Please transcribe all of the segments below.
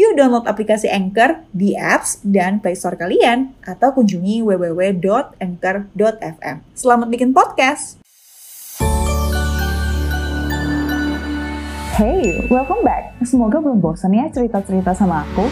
Yuk download aplikasi Anchor di apps dan Play Store kalian atau kunjungi www.anchor.fm. Selamat bikin podcast. Hey, welcome back. Semoga belum bosan ya cerita-cerita sama aku.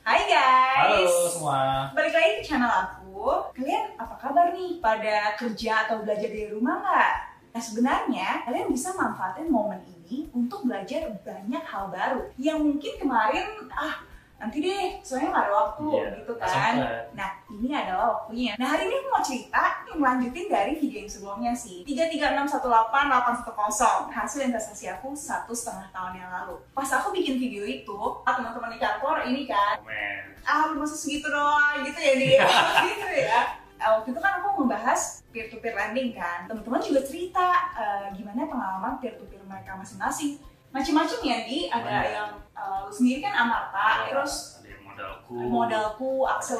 Hai guys. Halo semua. Balik lagi ke channel aku. Kalian apa kabar nih? Pada kerja atau belajar dari rumah nggak? Nah sebenarnya kalian bisa manfaatin momen ini untuk belajar banyak hal baru yang mungkin kemarin ah nanti deh soalnya nggak ada waktu Iya, gitu kan. Nah ini adalah waktunya. Nah hari ini aku mau cerita yang melanjutin dari video yang sebelumnya sih. 33618810 hasil investasi aku satu setengah tahun yang lalu. Pas aku bikin video itu, ah, teman-teman di kantor ini kan Komen. ah masa segitu doang gitu ya dia gitu ya waktu itu kan aku membahas peer to peer lending kan teman-teman juga cerita eh, gimana pengalaman peer to peer mereka masing-masing macam-macam ya di ada Banyak. yang eh, lu sendiri kan Amarta terus ada yang modalku. modalku Investri,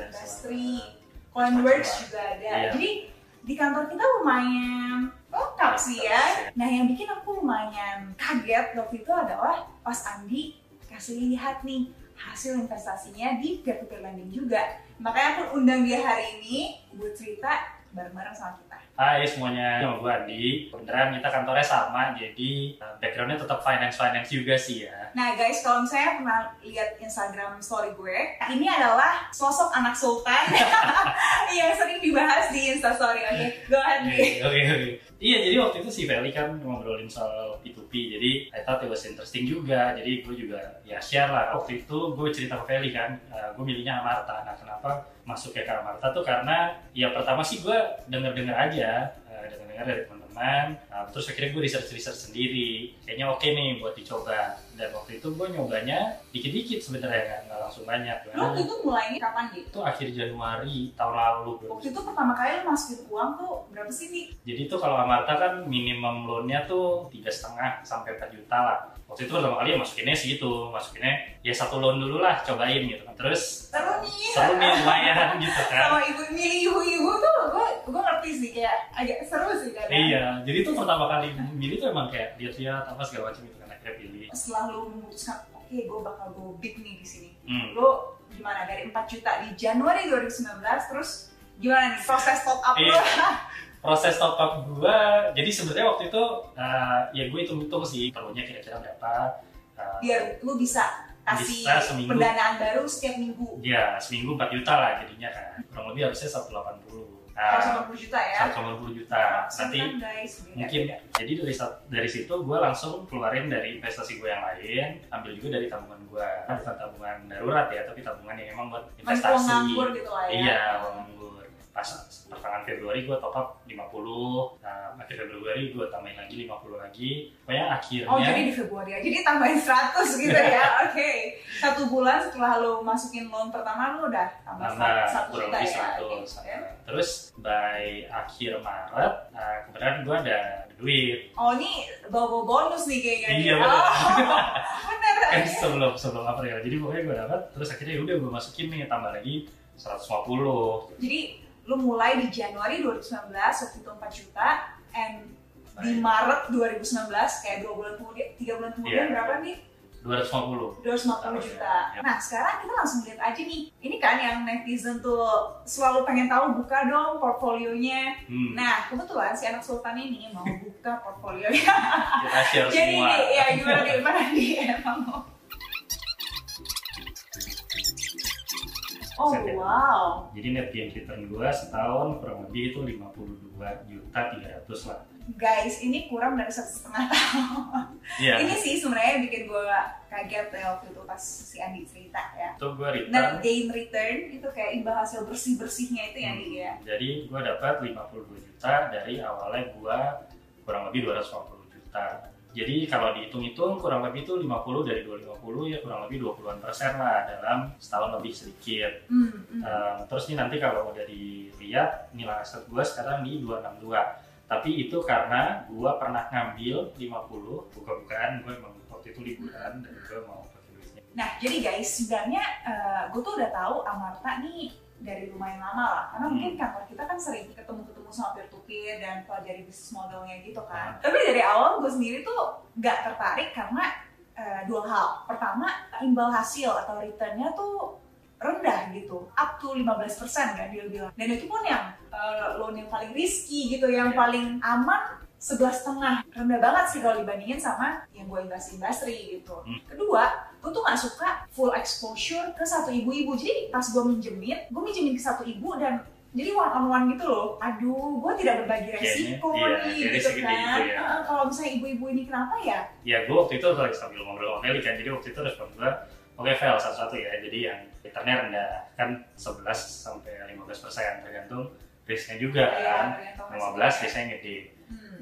Investri Accelerant. Coinworks juga ada Iya. jadi di kantor kita lumayan lengkap sih ya Nah yang bikin aku lumayan kaget waktu itu adalah pas Andi kasih lihat nih hasil investasinya di peer to peer lending juga. Makanya aku undang dia hari ini buat cerita bareng-bareng sama kita. Hai semuanya, nama gue Andi. Beneran kita kantornya sama, jadi uh, backgroundnya tetap finance-finance juga sih ya. Nah guys, kalau misalnya pernah lihat Instagram story gue, ini adalah sosok anak sultan yang sering dibahas di Instastory. Oke, go ahead nih. Oke, oke. Iya, jadi waktu itu si Feli kan ngobrolin soal P2P, jadi I thought it was interesting juga. Jadi gue juga ya share lah. Waktu itu gue cerita ke Feli kan, uh, gue milihnya Amarta. Nah, kenapa masuk ke Amarta tuh karena ya pertama sih gue denger-denger aja, uh, denger-denger dari teman-teman. Nah, terus akhirnya gue research-research sendiri. Kayaknya oke nih buat dicoba. Dan waktu itu gue nyobanya dikit-dikit sebenarnya, nggak- nggak langsung banyak. Lo waktu itu mulainya kapan gitu? itu akhir Januari tahun lalu. Waktu itu pertama kali lo masukin uang tuh berapa sih nih? Jadi tuh kalau Amarta kan minimum loan-nya tuh tiga setengah sampai 4 juta lah. Waktu itu pertama kali ya masukinnya segitu, masukinnya ya satu loan dulu lah, cobain gitu kan. Terus Seru nih. seru nih lumayan gitu kan. sama ibu milih ibu-ibu tuh gue gue ngerti sih kayak agak seru sih kadang Iya, jadi tuh pertama kali milih tuh emang kayak lihat-lihat apa segala macam gitu kan akhirnya pilih. setelah lu memutuskan oke gue bakal go big nih di sini Hmm. lu gimana dari 4 juta di Januari 2019 terus gimana nih proses top up lu Iya. Proses top up gua, jadi sebenarnya waktu itu uh, ya gue hitung-hitung sih perlunya kira-kira berapa. Uh, biar lu bisa kasih Bisa seminggu. pendanaan baru setiap minggu Ya seminggu 4 juta lah jadinya kan. Kurang lebih harusnya 180. Nah, 180 juta ya 180 juta. Nanti kan guys mungkin beda. jadi dari dari situ gue langsung keluarin dari investasi gue yang lain, ambil juga dari tabungan gue. Bukan tabungan darurat ya, tapi tabungan yang emang buat uang investasi. nganggur gitu lah ya Iya, uang nganggur. Pas pertengahan Februari gue top up 50, nah, akhir Februari gue tambahin lagi 50 lagi. Pokoknya akhirnya Oh jadi di Februari aja dia tambahin 100 gitu ya Oke Satu bulan setelah lu masukin loan pertama lu udah tambah nambah 1 kurang lebih ya 100. Oke. Terus by akhir Maret, nah, kebetulan gue ada duit. Oh ini bawa bonus nih kayaknya. Iya, bener. Oh, bener. kan sebelum sebelum April jadi pokoknya gue dapat terus akhirnya udah gue masukin nih tambah lagi 150 Jadi lu mulai di Januari 2019 waktu itu 4 juta and di. Maret 2019 kayak dua bulan kemudian tiga bulan kemudian Iya. berapa nih 250 250 juta. Iya. Nah sekarang kita langsung lihat aja nih. Ini kan yang netizen tuh selalu pengen tahu buka dong portfolionya. hmm, Nah kebetulan si anak sultan ini mau buka portfolionya. kita share Jadi semua ya gimana nih? Gimana nih emang mau? Oh Set ya. wow. jadi net gain return gue setahun kurang lebih itu 52 juta 300 lah Guys, ini kurang dari satu setengah tahun. iya Ini sih sebenarnya bikin gue kaget ya waktu itu pas si Andi cerita ya. itu gue return Net gain return itu kayak imbal hasil bersih bersihnya itu yang Hmm, dia. jadi gue dapat 52 juta dari awalnya gue kurang lebih 250 juta Jadi kalau dihitung-hitung kurang lebih itu 50 dari 250 ya kurang lebih 20-an persen lah dalam setahun lebih sedikit. Hmm, hmm. Um, terus nih nanti kalau udah dilihat nilai aset gue sekarang di 262. Tapi itu karena gue pernah ngambil 50, buka-bukaan gue emang waktu itu liburan dan gue mau pakai duitnya. Nah, jadi guys, sebenarnya gue tuh udah tahu Amarta nih dari lumayan lama lah. Karena Hmm. mungkin kantor kita kan sering ketemu-ketemu sama peer to peer dan pelajari bisnis modelnya gitu Hmm. kan. Tapi dari awal gue sendiri tuh nggak tertarik karena eh, dua hal. Pertama, imbal hasil atau returnnya tuh rendah gitu, up to 15% kan dia bilang. Dan itu pun yang eh, loan yang paling risky gitu, yang Iya. paling aman sebelas setengah rendah banget sih kalau dibandingin sama yang gue invest industri gitu. Hmm. Kedua, gue tuh nggak suka full exposure ke satu ibu-ibu. Jadi pas gue minjemin, gue minjemin ke satu ibu dan jadi one on one gitu loh. Aduh, gue tidak berbagi Kayaknya, resiko iya, nih kayaknya gitu kan. itu ya. Heeh, kalau misalnya ibu-ibu ini kenapa ya? Ya gue waktu itu lagi sambil ngobrol sama Feli kan, jadi waktu itu respon gue oke Vel satu-satu ya, jadi yang returnnya rendah kan 11 sampai 15 persen tergantung risknya juga kan. Iya, tergantung 15 resikonya. biasanya gede.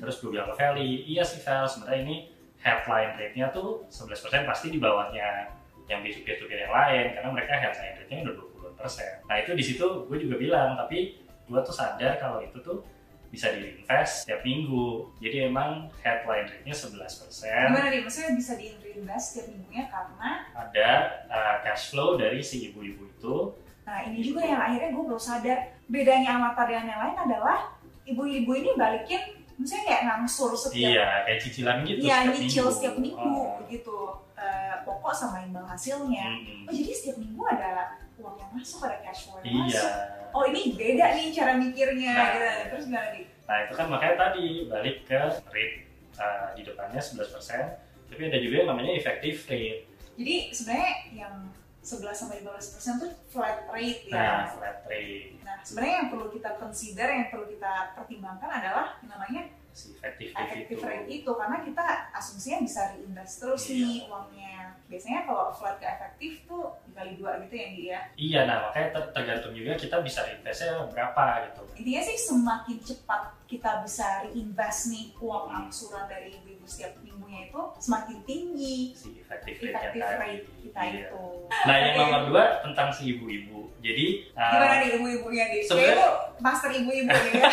Terus gue bilang ke Feli, iya sih Vel, sebenarnya ini headline rate-nya tuh 11% pasti di bawahnya yang di peer-to-peer yang lain, karena mereka headline rate-nya udah 20 persen. Nah itu di situ gue juga bilang, tapi gue tuh sadar kalau itu tuh bisa di-invest setiap minggu. Jadi emang headline rate-nya 11 persen. Gimana nih? Maksudnya bisa di reinvest setiap minggunya karena Ada uh, cash flow dari si ibu-ibu itu. Nah ini juga yang akhirnya gue baru sadar bedanya Amarta dengan yang lain adalah ibu-ibu ini balikin misalnya kayak ngangsur setiap Iya, kayak cicilan gitu Iya, setiap nyicil minggu. setiap minggu Oh. gitu. Eh, pokok sama imbal hasilnya. Mm-mm. Oh jadi setiap minggu ada uang yang masuk, ada cash flow yang Iya. masuk. Oh ini beda nih cara mikirnya. Nah. gitu. Terus gimana nih? Nah itu kan makanya tadi balik ke rate uh, di depannya 11% tapi ada juga yang namanya effective rate. Jadi sebenarnya yang 11 sampai 15 persen tuh flat rate ya. Nah flat rate Nah sebenarnya yang perlu kita consider, yang perlu kita pertimbangkan adalah namanya si effective rate itu. effective rate itu karena kita asumsinya bisa reinvest terus Iya. nih uangnya. Biasanya kalau flat ke efektif tuh dikali dua gitu ya dia. Iya, nah makanya ter- tergantung juga kita bisa investnya berapa gitu. Intinya sih semakin cepat kita bisa reinvest nih uang angsuran dari ibu-ibu setiap minggunya itu semakin tinggi Si effective effective tadi. rate kita Iya. itu. Nah yang nomor dua tentang si ibu-ibu. Jadi uh, Gimana nih ibu-ibunya nih? sebenarnya- master ibu-ibu nih.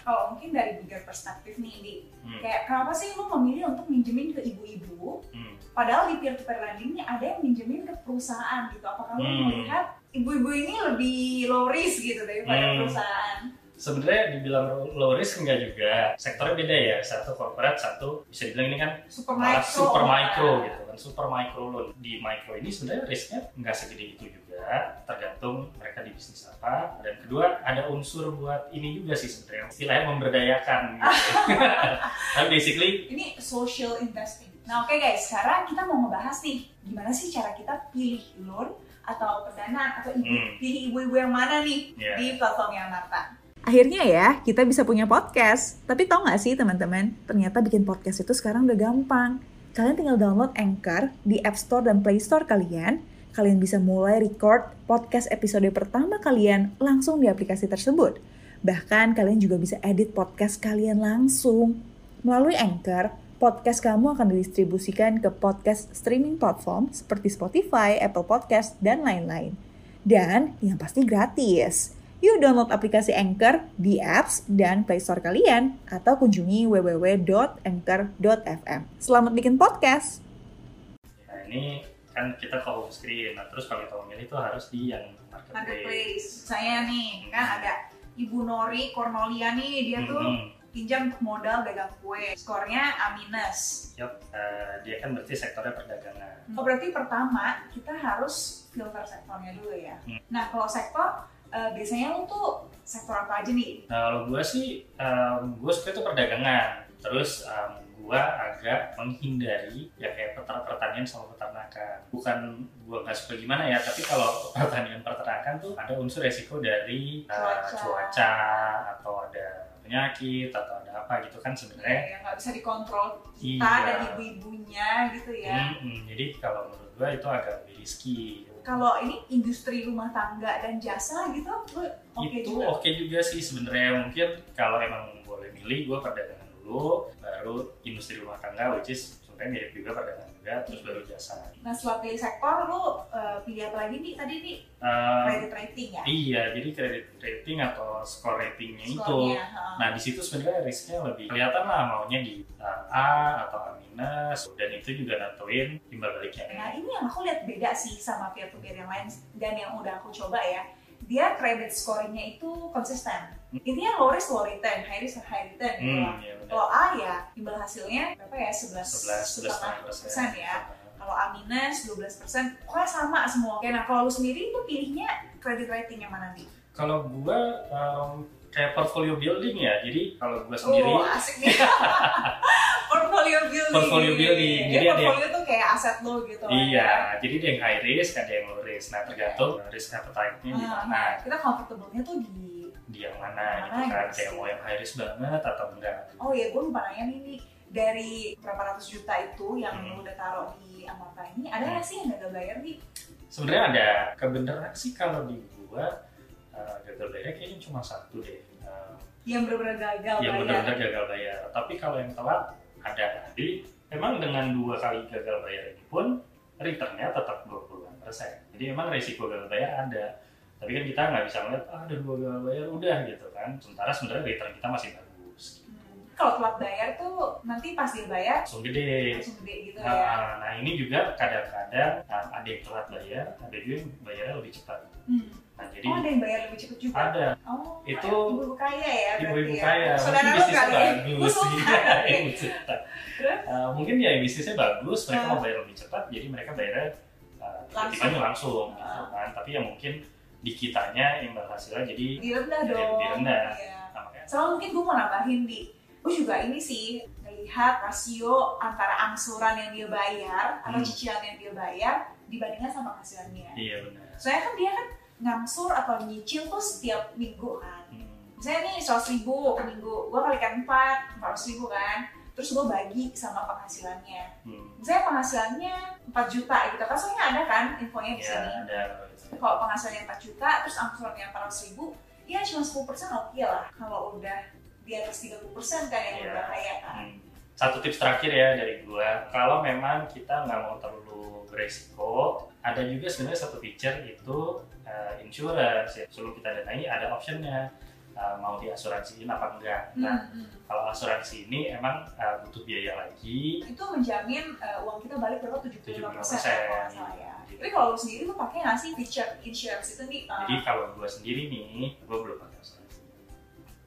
Kalau mungkin dari bigger perspektif nih, di hmm, kayak kenapa sih lu memilih untuk minjemin ke ibu-ibu? hmm, Padahal di peer-to-peer lending ini ada yang minjemin ke perusahaan gitu. Apakah lu Hmm. melihat ibu-ibu ini lebih low risk gitu daripada Hmm. perusahaan? sebenarnya dibilang low risk enggak juga. Sektornya beda ya. Satu corporate, satu bisa dibilang ini kan Super micro. super kan? micro gitu kan super micro loan di micro ini sebenarnya risknya nggak segede itu juga tergantung mereka di bisnis apa dan kedua ada unsur buat ini juga sih sebenarnya istilahnya memberdayakan gitu tapi basically Ini social investing. Nah oke guys, sekarang kita mau ngebahas nih gimana sih cara kita pilih loan atau pendanaan atau ibu, Hmm. pilih ibu-ibu yang mana nih ya di platformnya Marta. Akhirnya ya, kita bisa punya podcast. Tapi tau gak sih teman-teman, ternyata bikin podcast itu sekarang udah gampang. Kalian tinggal download Anchor di App Store dan Play Store kalian. Kalian bisa mulai record podcast episode pertama kalian langsung di aplikasi tersebut. Bahkan kalian juga bisa edit podcast kalian langsung. Melalui Anchor, podcast kamu akan didistribusikan ke podcast streaming platform seperti Spotify, Apple Podcast, dan lain-lain. Dan yang pasti gratis. Yuk download aplikasi Anchor di apps dan Play Store kalian atau kunjungi www.anchor.fm. Selamat bikin podcast. nah ini kan kita ke home screen nah terus kalau kita memilih itu harus di yang marketplace, Marketplace. Saya nih kan ada Ibu Nori Cornolia nih dia tuh Hmm, pinjam modal dagang kue. Skornya A minus. yup. Eh, dia kan berarti sektornya perdagangan Oh berarti pertama kita harus filter sektornya dulu ya. Hmm. Nah kalau sektor eh, biasanya lu tuh sektor apa aja nih? Nah, kalau gue sih, gue suka itu perdagangan. Terus gue agak menghindari ya kayak peter- pertanian sama peternakan. Bukan gue nggak suka gimana ya, tapi kalau pertanian peternakan tuh ada unsur resiko dari uh, Cuaca. cuaca atau ada penyakit atau ada apa gitu kan sebenarnya. yang nggak bisa dikontrol kita Iya. dan ibu-ibunya gitu ya. Mm-mm. jadi kalau menurut gue itu agak lebih risky. Kalau ini industri rumah tangga dan jasa gitu, oke itu oke juga sih sebenarnya mungkin kalau emang boleh milih gue perdagangan dulu, baru industri rumah tangga, which is sebenarnya mirip juga perdagangan juga, terus baru jasa. Nah setelah pilih sektor, lu uh, pilih apa lagi nih tadi nih? Uh, Credit rating ya? Iya, jadi credit rating atau score ratingnya itu. Skornya, ha. Nah di situ sebenarnya risknya lebih kelihatan lah maunya di uh, A atau A minus, dan itu juga nentuin timbal baliknya. Nah ini yang aku lihat beda sih sama peer to peer yang lain dan yang udah aku coba ya. Dia credit scoringnya itu konsisten. Intinya low risk low return, high risk high return gitu. Hmm, iya benar. Kalau A ya imbal hasilnya berapa ya 11 11 11 persen ya. Kalau A minus 12 persen, pokoknya sama semua. Oke, nah kalau lu sendiri tuh pilihnya credit rating yang mana nih? Kalau gua um, kayak portfolio building ya, jadi kalau gua sendiri Oh asik nih. portfolio building. Portfolio building. Jadi, Jadi ada yang- portfolio tuh kayak aset lo gitu lah. ya. Iya, jadi ada yang high risk, ada yang low risk. Nah, tergantung risk appetite-nya di Ah, mana, nah, kita comfortable-nya tuh di di yang mana gitu Mana kan. gitu Kayak mau yang high risk banget atau enggak. Oh ya, gue lupa nanya nih, nih dari berapa ratus juta itu yang Hmm. udah taruh di Amarta ini, ada nggak sih yang gagal bayar nih? Sebenarnya ada kebenaran sih kalau di gua uh, gagal bayar kayaknya cuma satu deh. Uh, Yang benar-benar gagal yang benar-benar gagal bayar. Tapi kalau yang telat ada. Jadi memang dengan dua kali gagal bayar ini pun returnnya tetap 20 persen. Jadi memang resiko gagal bayar ada. Tapi kan kita nggak bisa ngeliat ah, ada dua gagal bayar udah gitu kan. Sementara sebenarnya return kita masih bagus. Hmm. Kalau telat bayar tuh nanti pas dia bayar Langsung gede. langsung gede gitu ya. Nah, nah ini juga kadang-kadang nah, ada yang telat bayar, ada juga yang bayarnya lebih cepat. Hmm. Nah jadi Oh ada yang bayar lebih cepet juga. ada Oh, Itu- ibu-ibu kaya ya ibu-ibu ya. kaya, Saudara lu kali ya. bagus. Ibu. Terus? Uh, mungkin ya bisnisnya bagus, mereka Ah. mau bayar lebih cepat, jadi mereka bayarnya uh, Langsung. langsung, gitu Ah. kan. Tapi ya mungkin di kitanya imbal hasilnya jadi Di rendah Jadi dong. lebih rendah. Iya. nah, makanya Sama mungkin gue mau nambahin di gue juga ini sih melihat rasio antara angsuran yang dia bayar atau Hmm. cicilan yang dia bayar dibandingkan sama penghasilannya. iya benar. Soalnya kan dia kan ngangsur atau nyicil tuh setiap minggu kan. Hmm. Misalnya nih 100 ribu per minggu, gue kalikan 4, 400 ribu kan. Terus gue bagi sama penghasilannya. Hmm. Misalnya penghasilannya 4 juta gitu kan, soalnya ada kan infonya di Ya, sini. ada. Kalau penghasilannya 4 juta, terus angsurannya 400 ribu, ya cuma 10% oke lah. Kalau udah di atas 30% kan yang Iya. berbahaya kan. Hmm. Satu tips terakhir ya dari gua, kalau memang kita nggak mau terlalu beresiko, ada juga sebenarnya satu feature itu uh, insurance ya. Sebelum kita danai ada optionnya uh, mau diasuransiin apa enggak. Nah, Hmm, hmm. kalau asuransi ini emang uh, butuh biaya lagi. Itu menjamin uh, uang kita balik berapa 75% 75%. ya, kalau nggak salah ya. Tapi kalau lu sendiri lu pakai nggak sih feature insurance itu nih? Uh, Jadi kalau gua sendiri nih, gua belum pakai asuransi.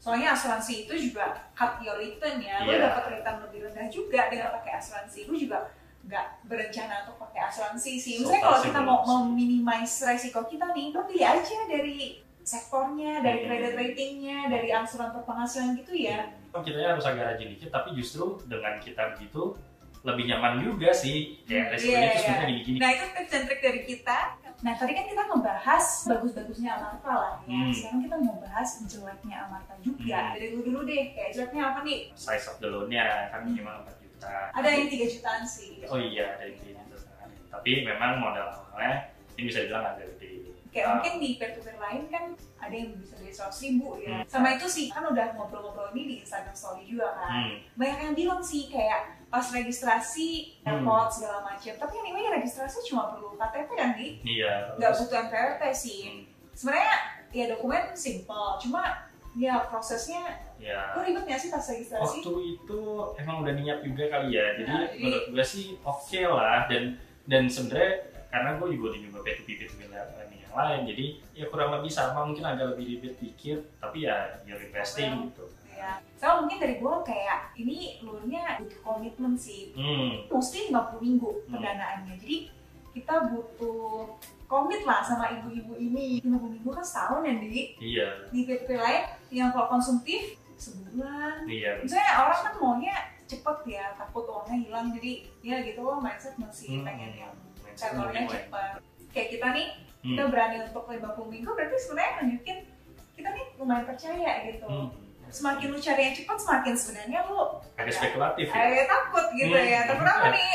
soalnya asuransi itu juga cut your return ya. Lu Iya. dapat return lebih rendah juga dengan pakai asuransi. Lu juga nggak berencana untuk pakai asuransi sih. Misalnya So kalau kita mau sih. meminimize resiko kita nih, lu pilih aja dari sektornya, dari Hmm. credit ratingnya, dari angsuran penghasilan gitu ya. Hmm. Kita harus agak rajin dikit, tapi justru dengan kita begitu lebih nyaman juga sih. Iya, Kayak resikonya itu iya. sebenarnya gini-gini. Nah itu tips dan trik dari kita. Nah tadi kan kita ngebahas bagus-bagusnya Amarta lah ya. Hmm. Sekarang kita mau bahas jeleknya Amarta juga. Hmm. Dari dulu dulu deh, kayak jeleknya apa nih? Size of the loan-nya kan minimal 4 juta. Ada yang 3 jutaan sih. Oh iya, ada yang terus kan. Tapi memang modal awalnya ini bisa bilang agak gede. Kayak Ah, mungkin di peer to peer lain kan ada yang bisa dari 100 ribu ya. Hmm. Sama itu sih kan udah ngobrol-ngobrol ini di Instagram story juga kan. Hmm, Banyak yang bilang sih kayak pas registrasi Hmm. airport segala macam. Tapi anyway registrasi cuma perlu KTP kan di iya. nggak butuh NPWP sih. hmm, Sebenarnya ya dokumen simple, cuma ya prosesnya ya. lu ribet nggak sih pas registrasi? Waktu itu emang udah niat juga kali ya. Jadi Nah, menurut gue sih oke lah dan dan sebenarnya karena gue juga udah nyoba P2P P2P ini yang lain jadi ya kurang lebih sama mungkin agak lebih ribet dikit tapi ya you're investing gitu Ya. So mungkin dari gue kayak ini loan-nya butuh komitmen sih. hmm Mostly 50 minggu Hmm. pendanaannya. Jadi kita butuh komit lah sama ibu-ibu ini. 50 minggu kan setahun ya, Di. iya Di PP lain yang kalau konsumtif sebulan. iya Misalnya orang kan maunya cepet ya, takut uangnya hilang. Jadi ya gitu loh mindset masih Hmm. pengen yang mulai. cepet. Kayak kita nih, Hmm. kita berani untuk 50 minggu berarti sebenarnya nunjukin kita nih lumayan percaya gitu. Hmm. Semakin lu cari yang cepat, semakin sebenarnya lu agak spekulatif ya agak takut gitu Hmm. ya. Takut apa nih?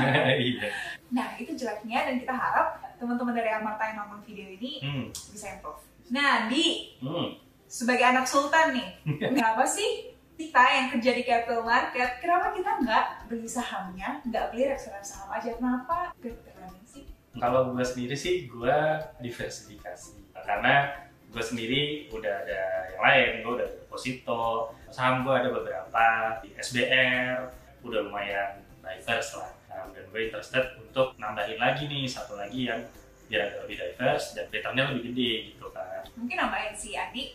iya Nah itu jeleknya dan kita harap teman-teman dari Amarta yang nonton video ini hmm bisa improve. Nah di hmm sebagai anak sultan nih, kenapa sih kita yang kerja di capital market, kenapa kita nggak beli sahamnya, nggak beli reksadana saham aja? Kenapa cryptocurrency sih? Kalau gue sendiri sih, gue diversifikasi. Karena gue sendiri udah ada yang lain, gue udah ada deposito, saham gue ada beberapa, di SBR, udah lumayan diverse lah. Nah, dan gue interested untuk nambahin lagi nih, satu lagi yang biar agak lebih diverse dan returnnya lebih gede gitu kan. Mungkin nambahin si Adi,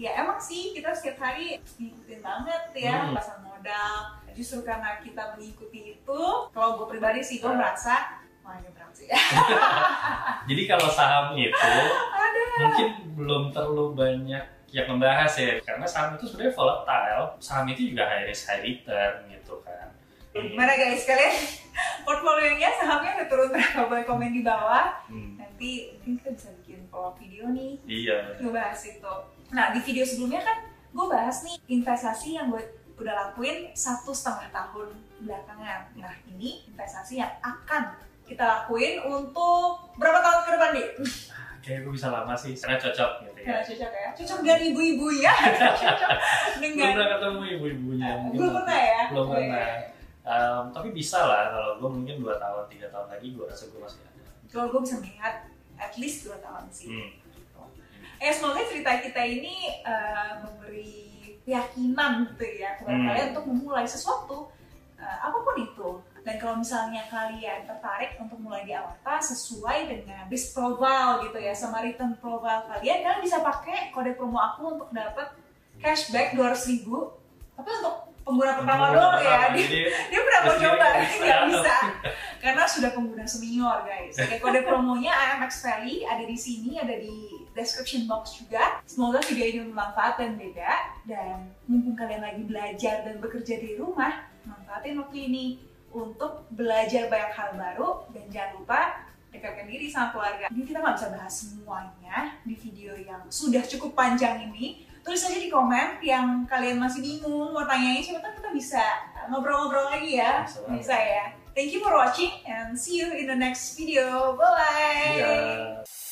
ya emang sih kita setiap hari ngikutin banget ya Hmm. pasar modal. Justru karena kita mengikuti itu, kalau gue pribadi sih gue Ah. merasa wah ini berat sih. Jadi kalau saham itu Ada. mungkin belum terlalu banyak yang membahas ya karena saham itu sebenarnya volatile saham itu juga high risk high return gitu kan Gimana guys, kalian portfolionya sahamnya udah turun berapa? Boleh komen di bawah. Hmm, Nanti mungkin kita bisa bikin follow video nih iya ngebahas itu. Nah di video sebelumnya kan gue bahas nih investasi yang gue udah lakuin satu setengah tahun belakangan. Nah ini investasi yang akan kita lakuin untuk berapa tahun ke depan nih? kayak gue bisa lama sih karena cocok gitu ya Karena cocok ya, cocok dengan ibu-ibu ya, cocok belum dengan pernah ketemu ibu-ibunya belum pernah ya? belum pernah. Em, tapi bisa lah kalau gue mungkin dua tahun tiga tahun lagi gue rasa gue masih ada Kalau gue bisa melihat at least 2 tahun sih. hmm. Ya semoga cerita kita ini eh, memberi keyakinan gitu ya kepada Hmm. kalian untuk memulai sesuatu eh, apa pun itu. Dan kalau misalnya kalian tertarik untuk mulai di Awarta sesuai dengan risk profile gitu ya sama return profile kalian, kalian bisa pakai kode promo aku untuk dapat cashback 200 ribu. Tapi untuk pengguna pertama doang ya, dia, jadi dia pernah mau coba, dia nggak bisa. karena sudah pengguna senior guys. Oke, kode promonya IMX Valley ada di sini, ada di description box juga. Semoga video ini bermanfaat dan beda. Dan mumpung kalian lagi belajar dan bekerja di rumah, manfaatin waktu ini untuk belajar banyak hal baru dan jangan lupa dekatkan diri sama keluarga. Ini kita nggak bisa bahas semuanya di video yang sudah cukup panjang ini. Tulis aja di komen yang kalian masih bingung mau tanyain siapa tahu kita bisa ngobrol-ngobrol lagi ya. Bisa. Bisa ya. Thank you for watching and see you in the next video. Bye bye. Iya.